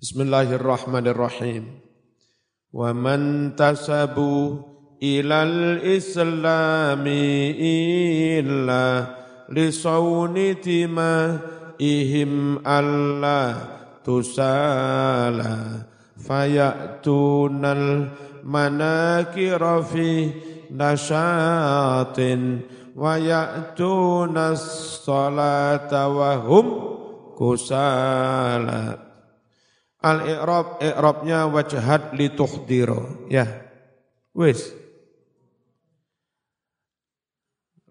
Bismillahirrahmanirrahim. Wa man tasabu ilal islami illa lisawni ihim Allah tusala fayatunal manakira fi nashatin wa ya'tuna salata wa hum kusala Al-i'rab, i'rabnya wajhat li tuhdiro. Ya, wis.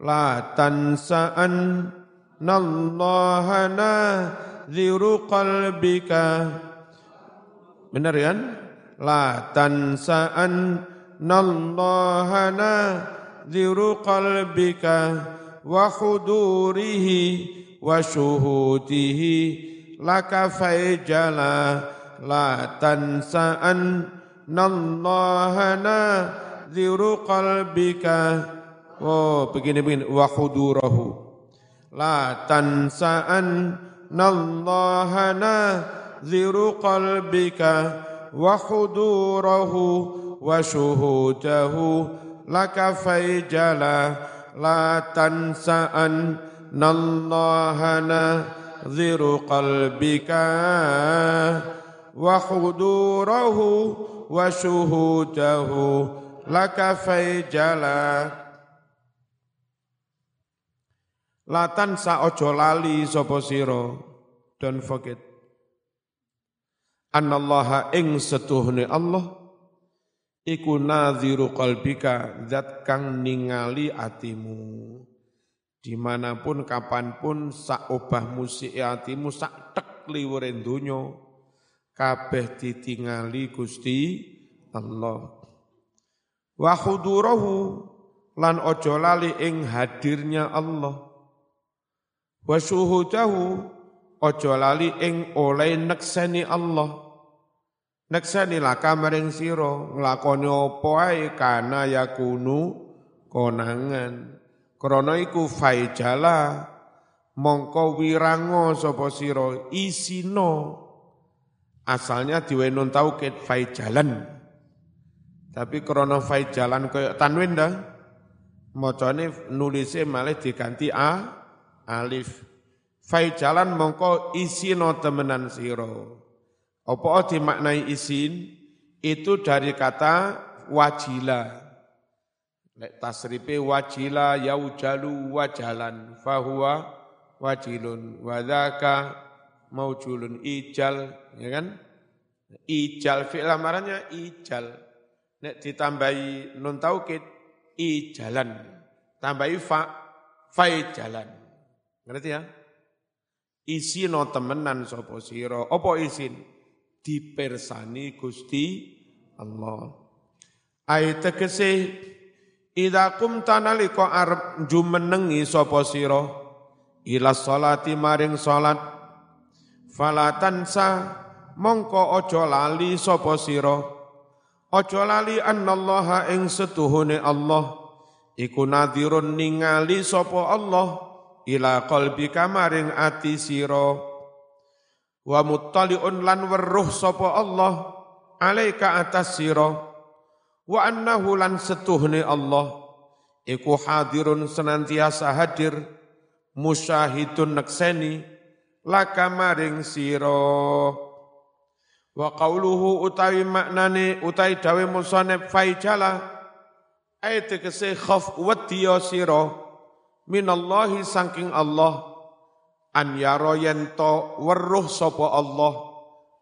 La tansa'an nallahana ziru qalbika. Benar ya? La tansa'an nallahana ziru qalbika wa khudurihi wa syuhudihi laka fayjala la tansa'an nallahana ziru qalbika oh begini begini wa khudurahu la tansa'an nallahana ziru qalbika wa khudurahu wa syuhudahu laka fayjala la tansa'an nallahana ziru qalbika wa syuhudahu laka fayjala Latan sa ojo lali sapa sira? Don't forget. Anallaha ing setuhne Allah iku nadhiru qalbika zat kang ningali atimu. Di mana pun kapan pun sak obah musik atimu sak tek liwuren dunyo kabeh ditingali Gusti Allah. Wa khudurahu lan ojo lali ing hadirnya Allah. Wa syuhudahu ojo lali ing oleh nekseni Allah. Nekseni laka maring sira nglakoni apa ae kana yakunu konangan. Krana iku faijala mongko wirango sapa sira isino asalnya diwenun taukid fai jalan. Tapi krono fai jalan kayak tanwin dah. Mocone nulisnya malah diganti a alif. Fai jalan mongko isino temenan siro. Apa dimaknai isin? Itu dari kata wajila. Lek tasripe wajila yaujalu wajalan fahuwa wajilun wadaka maujulun ijal ya kan? Ijal fi'il amarannya ijal. Nek ditambahi nun taukid ijalan. Tambahi fa fai jalan ngerti ya? Isi no temenan sapa sira? Apa isin? Dipersani Gusti Allah. Ayat tegese Ida kum tanalika arep jumenengi sapa sira? Ila salati maring salat falatansa mongko ojo lali sapa sira? Ojo lali annallaha ing setuhune Allah. Iku nadhirun ningali sapa Allah ila qalbi kamaring ati sira. Wa muttaliun lan weruh sapa Allah alaika atas sira. Wa annahu lan setuhne Allah. Iku hadirun senantiasa hadir musyahidun nakseni laka maring sira. Wa qauluhu utawi maknane utawi dawe musannif faijala ayat kese khaf wadiya sira. Minallahi saking Allah an yara yen to weruh Allah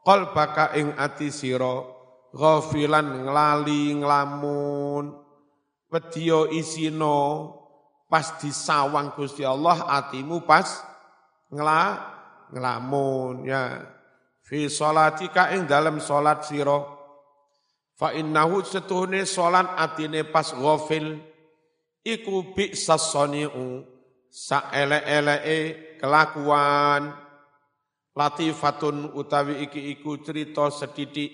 qalbaka ing ati sira. Ghafilan nglali nglamun. Wedya isino pas disawang Gusti Allah atimu pas ngla ngelamun ya. Fi salatika ing dalam salat sira. Fa innahu setuhne salat atine pas ghafil. Iku bi sasoniu sa ele-eleke kelakuan. Latifatun utawi iki iku cerita sedidik.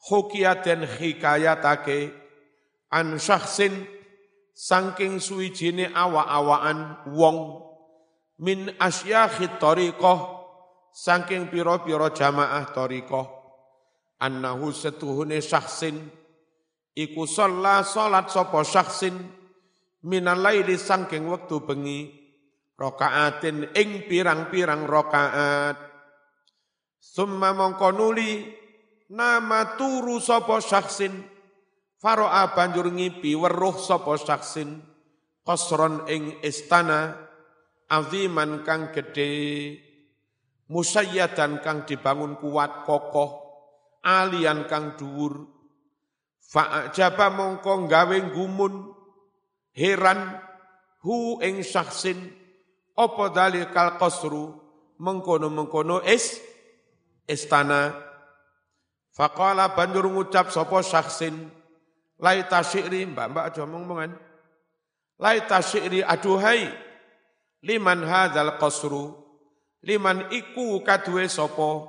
Hukiyaten hikayatake an syakhsin saking suwijine awa-awaan wong min asyakhi tariqah saking piro-piro jamaah torikoh annahu setuhune syahsin iku sholla salat sapa syahsin minal laili saking wektu bengi rokaatin ing pirang-pirang rokaat. Summa mongko nuli nama turu sapa syahsin faro'a banjur ngipi weruh sapa syahsin qasron ing istana aziman kang gedhe musayyadan kang dibangun kuat kokoh alian kang dhuwur. Fa'ajaba mongko gawe gumun heran hu ing syaksin apa dalikal qasru? Mengkono-mengkono is istana. Faqala banjur ngucap sapa syaksin laita syi'ri mbak-mbak aja ngomong laita syi'ri aduhai liman hadzal qasru? Liman iku kaduwe sapa?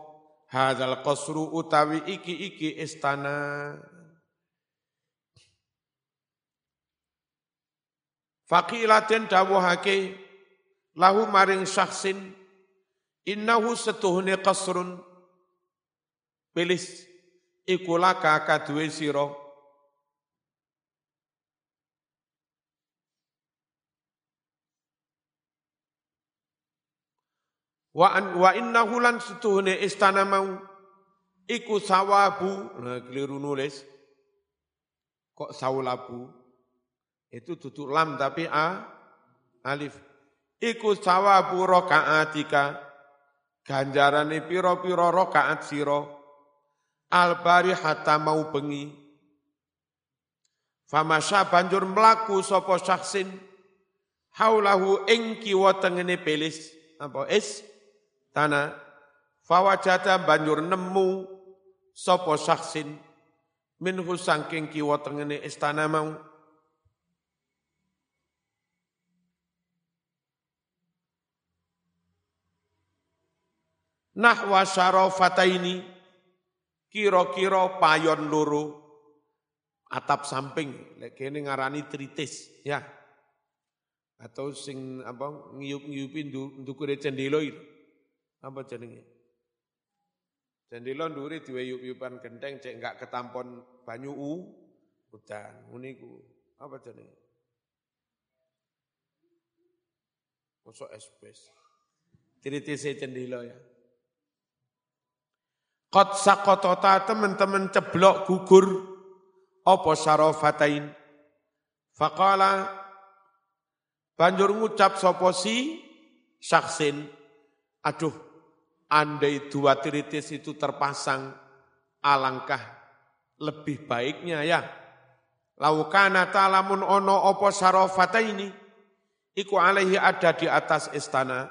Hadzal qasru utawi iki-iki istana. Faqilaten dawuhake lahu maring syaksin innahu setuhune qasrun. Pilis iku laka kaduwe sira Wa an, wa innahu lan setuhune istana mau iku sawabu, nah keliru nulis. Kok saulabu? Itu tutup lam tapi a alif. Iku sawabu rokaatika ganjarane piro-piro rokaat siro albari hatta mau bengi. Famasya banjur melaku sopo syaksin haulahu ing kiwa tengene pelis apa is tanah fawajata banjur nemu sopo saksin minhu sangking kiwa tengene istana mau. Nahwa syarafata ini kira-kira payon loro atap samping. Lek kene ngarani tritis ya. Atau sing apa ngiyup-ngiyupi ndukure cendelo itu apa jenenge? Jendela nduri diweyup-yupan genteng cek enggak ketampon banyu u udan. Uniku apa jenenge? Mosok espes. Tiritise cendela ya. Qad saqatata teman-teman ceblok gugur apa syarafatain. Faqala banjur ngucap sapa si syaksin aduh andai dua tiritis itu terpasang, alangkah lebih baiknya ya. Laukana ta'lamun ono opo sarofata ini, iku alaihi ada di atas istana.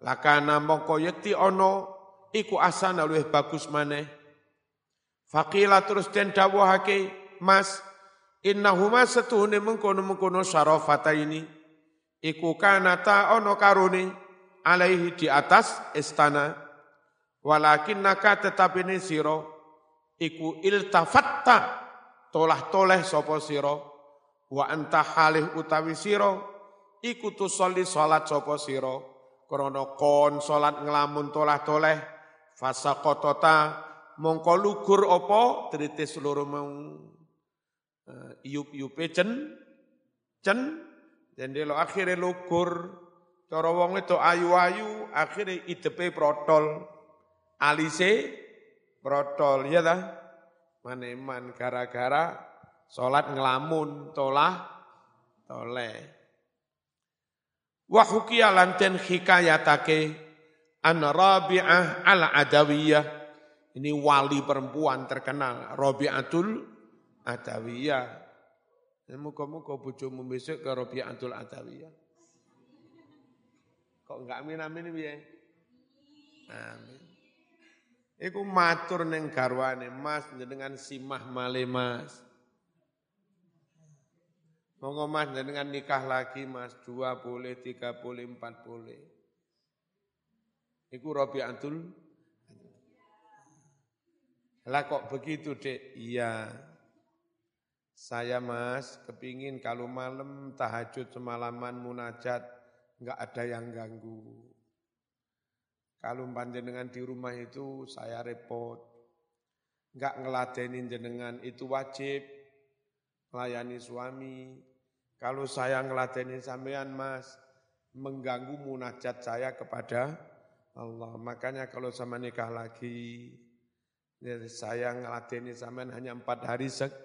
Lakana mongko yekti ono, iku asana luwih bagus maneh. Fakila terus den dawuhake, Mas, innahuma setuhune mengkono-mengkono sarofata ini, iku kanata ono karuni, alaihi di atas istana walakin naka tetapi ini siro. Iku iltafatta. Tolah toleh sopo siro. Wa anta halih utawi siro. Iku tusolli salat sopo siro. Krono kon salat ngelamun tolah toleh fasa kotota mongko lugur opo tritis loro mau. Uh, iup iupe cen cen dan lo akhirnya lugur. Cara wong itu ayu-ayu akhirnya idepe protol. Alise protol, ya dah. Maneman gara-gara salat ngelamun tolah toleh. Wa hukiya lanten hikayatake an Rabi'ah al-Adawiyah. Ini wali perempuan terkenal, Rabi'atul Adawiyah. Muka-muka bojomu besok ke Rabi'atul Adawiyah. Kok enggak amin amin piye? Amin. Iku matur neng garwane Mas dengan simah male Mas. Monggo Mas dengan nikah lagi Mas, dua boleh, tiga boleh, empat boleh. Iku Rabi'atul Lah kok begitu dek? Iya. Saya mas, kepingin kalau malam tahajud semalaman munajat, nggak ada yang ganggu. Kalau panjenengan di rumah itu saya repot. Enggak ngeladenin jenengan itu wajib. Melayani suami. Kalau saya ngeladenin sampean mas, mengganggu munajat saya kepada Allah. Makanya kalau sama nikah lagi, ya saya ngeladeni sampean hanya empat hari sek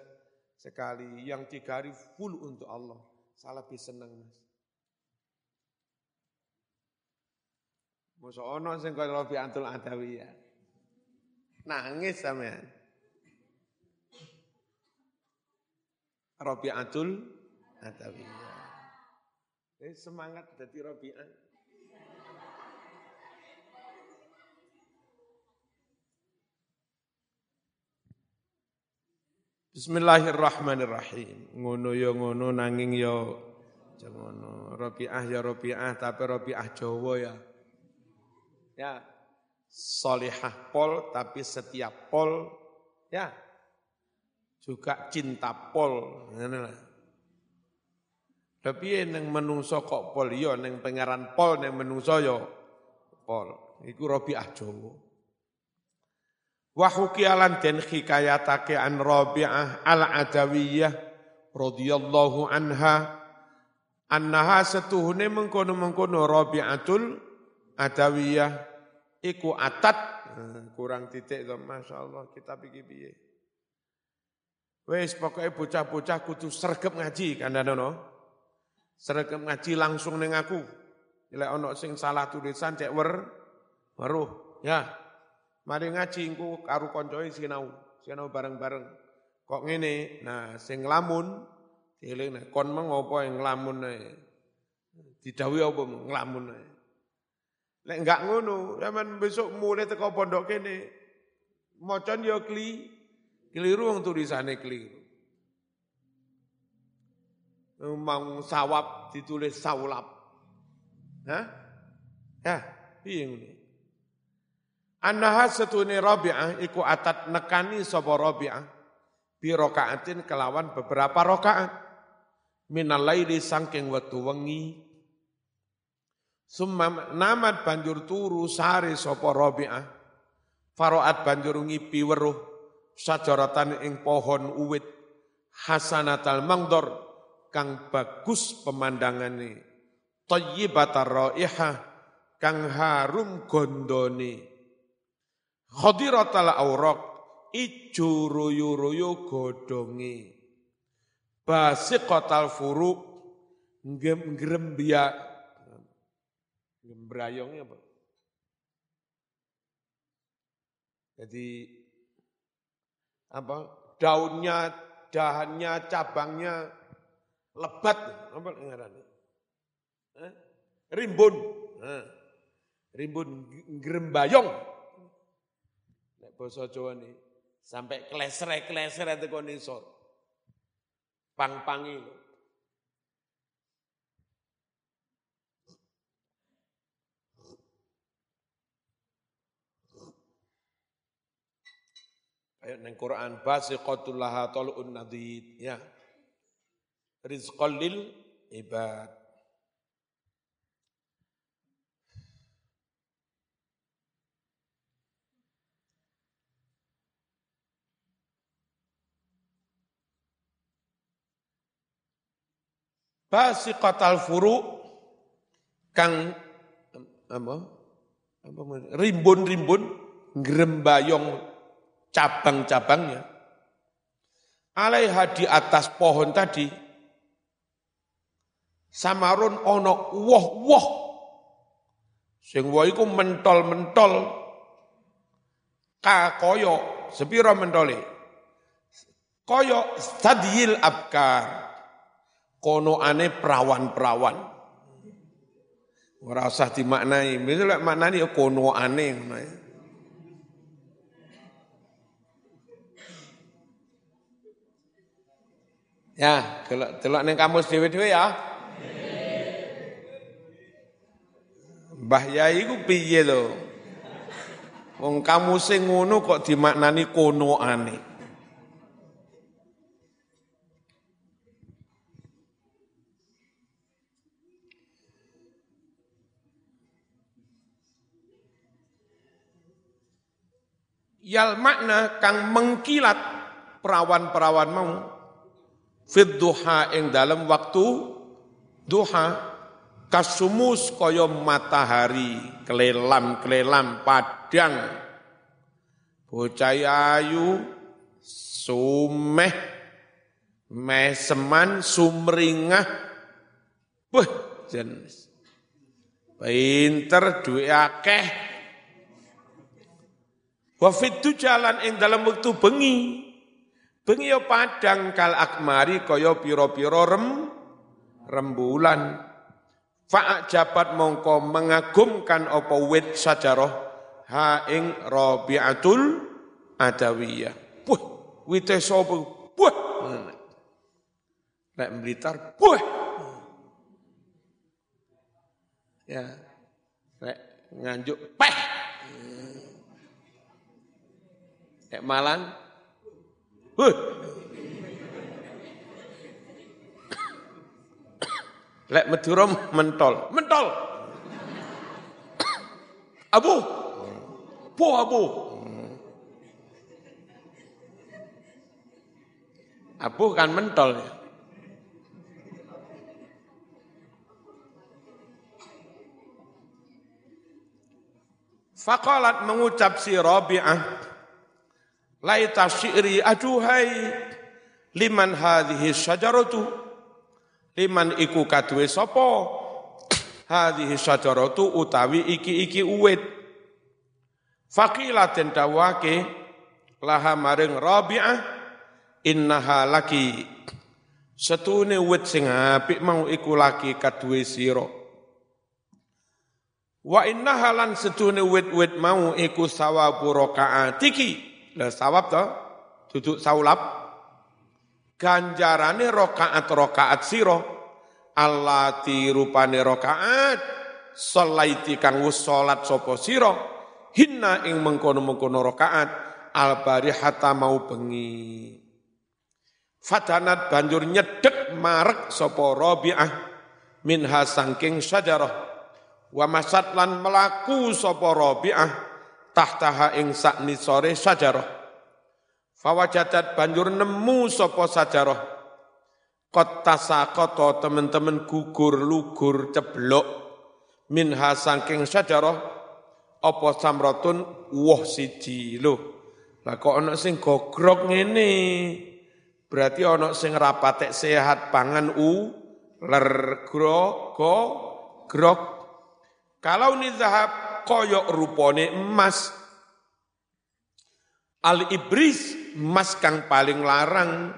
sekali. Yang tiga hari full untuk Allah. Saya lebih senang mas. Masa ono sing kaya Rabi'atul Adawiyah. Nangis sampean. Rabi'atul Adawiyah. Jadi semangat jadi Rabi'ah. Bismillahirrahmanirrahim. Ngono ya ngono nanging ya ngono. Rabi'ah ya Rabi'ah tapi Rabi'ah Jawa ya. Ya. Solihah pol tapi setiap pol ya juga cinta pol. Tapi yang menungso kok pol yo neng pangeran pol neng menungso yo pol. Iku Rabi'ah Jawa. Wa hukialan den hikayatake an Rabi'ah al-Adawiyah radhiyallahu anha annaha setuhune mengkono-mengkono Rabi'atul Adawiyah iku atat kurang titik to masyaallah kita pikir piye Wes pokoknya bocah-bocah kudu sergep ngaji kandhane Sergep ngaji langsung ning aku. Lek ana sing salah tulisan cek wer weruh ya. Mari ngaji engko karo koncoe sinau, sinau bareng-bareng. Kok ngene? Nah, sing nglamun dieling kon meng apa yang nglamun ae. Didhawuhi apa nglamun ae. Lek enggak ngono, zaman besok mulai teko pondok kene. Mocon yo kli, keliru wong tulisane keliru. Mau sawab ditulis saulap. Hah? Ya, piye ngene? Annaha setune Rabi'ah iku atat nekani sapa Rabi'ah bi rakaatin kelawan beberapa rakaat minal laili sangking wektu wengi Summa namat banjur turu sare sapa Rabi'ah. Faroat banjur ngipi weruh sajaratan ing pohon uwit. Hasanatal mangdor kang bagus pemandangane. Thayyibatar raihah kang harum gondone. Khadiratal auraq ijo royo-royo godhonge. Basiqatal furuq ngrembya ngembrayongnya apa? Jadi apa? Daunnya, dahannya, cabangnya lebat apa ngarannya? Eh? Rimbun. Eh. Rimbun ngrembayong basa Jawa nih sampai klesre-klesre teko nisor. Pang-pangi lho. Ayat nang Quran basiqatul laha talun nadid ya. Rizqal lil ibad. Basiqatal furu kang apa? apa rimbun-rimbun ngrembayong cabang-cabangnya. Alaiha di atas pohon tadi samarun ono woh-woh sing woh iku mentol-mentol kakoyo sepira mentole koyo stadil abkar kono ane perawan-perawan. Ora dimaknai, misalnya maknani ya kono ane Ya, delok delok ning kamus dhewe-dhewe ya. Mbah Yai ku piye to? Wong kamuse ngono kok dimaknani kono ane. Yal makna kang mengkilat perawan-perawan mau fid duha ing dalam waktu duha kasumus kaya matahari kelelam-kelelam padang. Bocah ayu sumeh meseman sumringah. Wah jenis pinter duwe akeh. Wa jalan ing dalam waktu bengi. Bengi padang kal akmari kaya pira-pira rem rembulan. Fa'ak jabat mongko mengagumkan apa wit sajaroh ha ing Rabi'atul Adawiyah. Puh, wite sapa? Puh. Nek Blitar, puh. Ya. Nek nganjuk peh. Nek Malang, Lek Madura mentol, mentol. Abu, po abu. Abu kan mentol ya. Fakalat mengucap si Rabi'ah Laita syi'ri aduhai. Liman hadhihi syajaratu. Liman iku kadwe sapa? Hadhihi syajaratu utawi iki-iki uwit. Faqila den dawake laha maring rabi'ah innaha laki. Setune wit sing apik mau iku laki kadwe sira. Wa innaha lan setune wit-wit mau iku sawabu rakaatiki lah sawab to, duduk saulap. Ganjarane rokaat-rokaat siro. Allati rupane rokaat. Solaiti kang wus solat sopo siro. Hinna ing mengkono-mengkono rokaat. Albari hata mau bengi. Fadanat banjur nyedek marek sopo robi'ah. Minha sangking sajarah. Wa melaku sopo robi'ah tahtaha ing sakni sore sajarah. Fawajadat banjur nemu sapa sajarah. Kot tasaqata teman-teman gugur lugur ceblok. Minha saking sajarah apa samratun? Woh siji lho. Lah kok ana sing gogrok ngene? Berarti ana sing rapatek sehat pangan u ler gro go grok kalau ni zahab koyok rupone emas. Al-ibris, emas kang paling larang,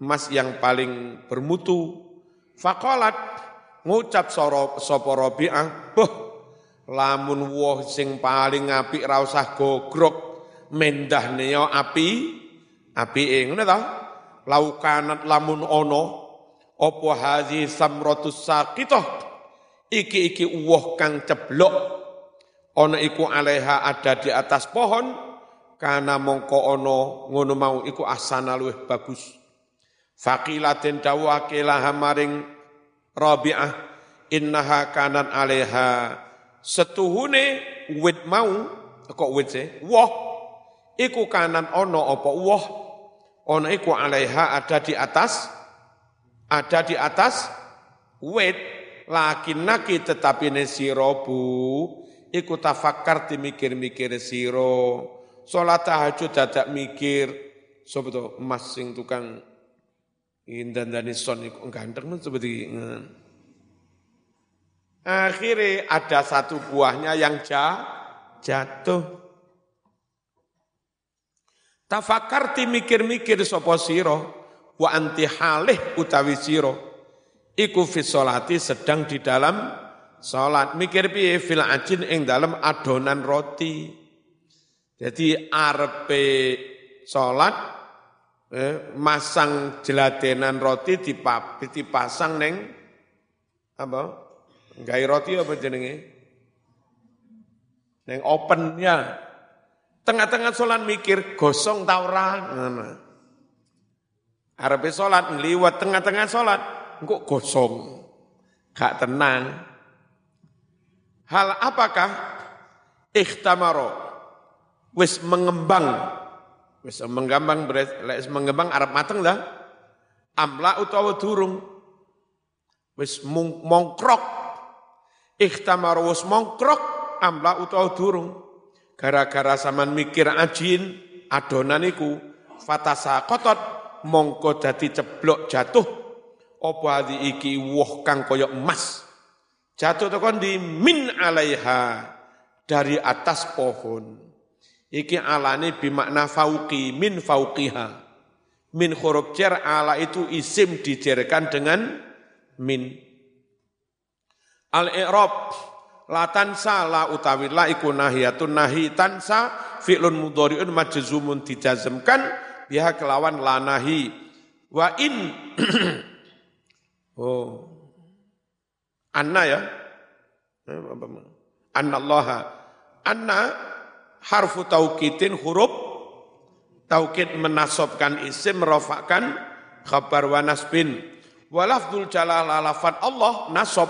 emas yang paling bermutu. Fakolat, ngucap sopo robi'ah, boh, lamun woh sing paling apik ra usah gogrok, mendah neo api, api ing, ta? Laukanat lamun ono, opo hazi samrotus sakitoh, iki-iki woh kang ceblok, Ono iku aleha ada di atas pohon, karena mongko ono ngono mau iku asana luwih bagus. Faqilatin dawake maring Rabi'ah innaha kanan aleha. Setuhune wit mau kok wit se wah iku kanan ono apa wah ono iku aleha ada di atas ada di atas wit lakin naki tetapi ne sirobu iku tafakkar mikir-mikir siro. Salat tahajud dadak mikir. Sapa to emas sing tukang indandani son iku. Ganteng seperti akhirnya ada satu buahnya yang jatuh. Tafakar mikir-mikir sapa siro? Wa anti halih utawi siro. Iku fi sedang di dalam Salat mikir piye fil ajin ing dalam adonan roti. Jadi arepe salat eh, masang jeladenan roti dipasang neng apa? Gawe roti apa jenenge? Neng open ya. Tengah-tengah sholat mikir gosong ta ora. Arepe salat ngliwat tengah-tengah sholat kok gosong. Gak tenang. Hal apakah ikhtamaro wis mengembang. Wis mengembang wis mengembang arep mateng lah. Amla utawa durung. Wis mongkrok. Ikhtamar wis mongkrok amla utawa durung. Gara-gara saman mikir ajin adonan iku fatasa kotot mongko dadi ceblok jatuh apa iki woh kang koyok emas jatuh tekan di min alaiha. Dari atas pohon. Iki alane bimakna fauqi min fauqiha. Min huruf jar ala itu isim dijerkan dengan min. Al i'rab la tansa la utawi la iku nahiyatun nahi tansa fi'lun mudhari'un majzumun dijazmkan biha kelawan la nahi. Wa in oh anna ya. Anna Allah anna harfu taukidin huruf taukid menasobkan isim merofakkan khabar wa nasbin walafdul jalal lafat Allah nasob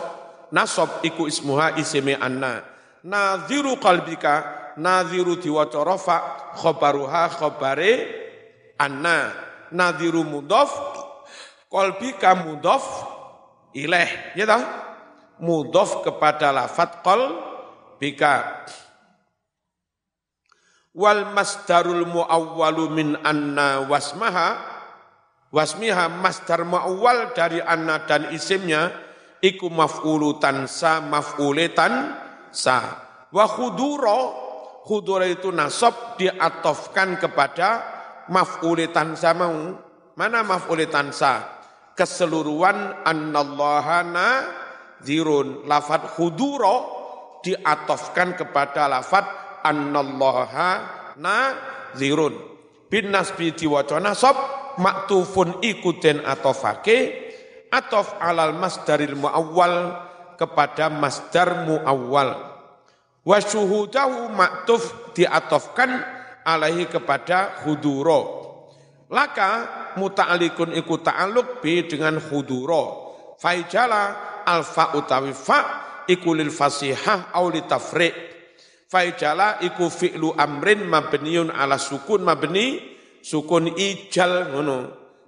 nasob iku ismuha isime anna. Nadhiru qalbika nadhiru diwaca rafa khabaruha khabare anna. Nadhiru mudhaf qalbika mudhaf ilaih ya tahu mudhaf kepada lafat qal bika wal masdarul muawwalu min anna wasmaha wasmiha masdar muawwal dari anna dan isimnya iku maf'ulu tansa maf'uletan sa wa khudura khudura itu nasab diatofkan kepada maf'ulitan mau. Mana maf'ulitan sa? Keseluruhan annallaha zirun. Lafat khudura diatofkan kepada lafat annallaha zirun. Bin nasbi diwaca nasab maktufun ikutin atofake atof alal masdaril muawwal kepada masdar muawwal Wa syuhudahu maktuf diatofkan alaihi kepada huduro. Laka muta'alikun iku ta'aluk bi dengan huduro. Faijala alfa utawi fa iku lil fasihah au li tafriq. Faijala iku fi'lu amrin mabniun ala sukun mabni sukun ijal ngono.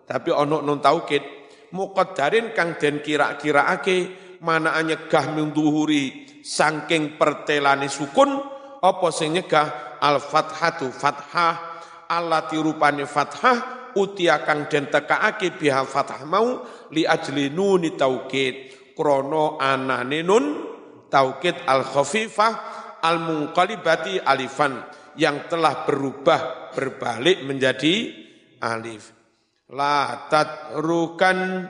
Tapi ono non taukid muqaddarin kang den kira-kiraake mana nyegah minduhuri sangking pertelani sukun apa sing nyegah al fathatu fathah allati rupane fathah utia kang den tekaake biha fathah mau li ajli nuni taukid krono anane nun taukid al khafifah al munqalibati alifan yang telah berubah berbalik menjadi alif. La tatrukan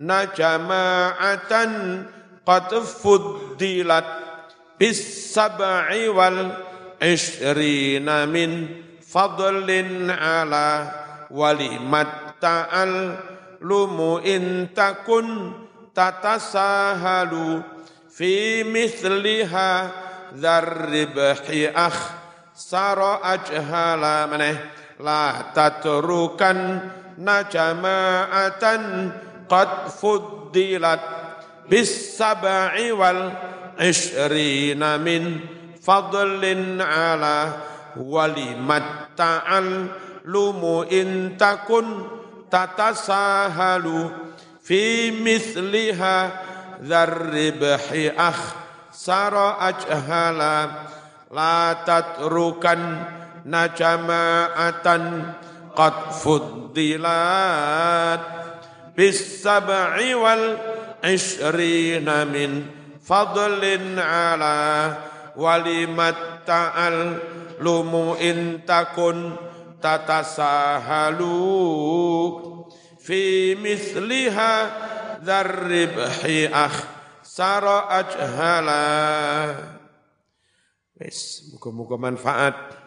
najama'atan qad fuddilat bis sab'i wal ishrina min fadlin ala walimat ta'al lumu in takun tatasahalu fi misliha dzarribhi akh. Sara ajhala maneh la tatrukan najama'atan qad fuddilat bis sab'i wal ishrina min fadlin ala walimat ta'al lumu intakun tatasahalu fi misliha dzarribhi akh sara ajhala la tatrukan najama'atan qad fuddilat bis sab'i wal ishrina min fadlin ala walimat ta'al lumu intakun tatasahalu fi misliha dzarribhi akh sara ajhala wis muga-muga manfaat.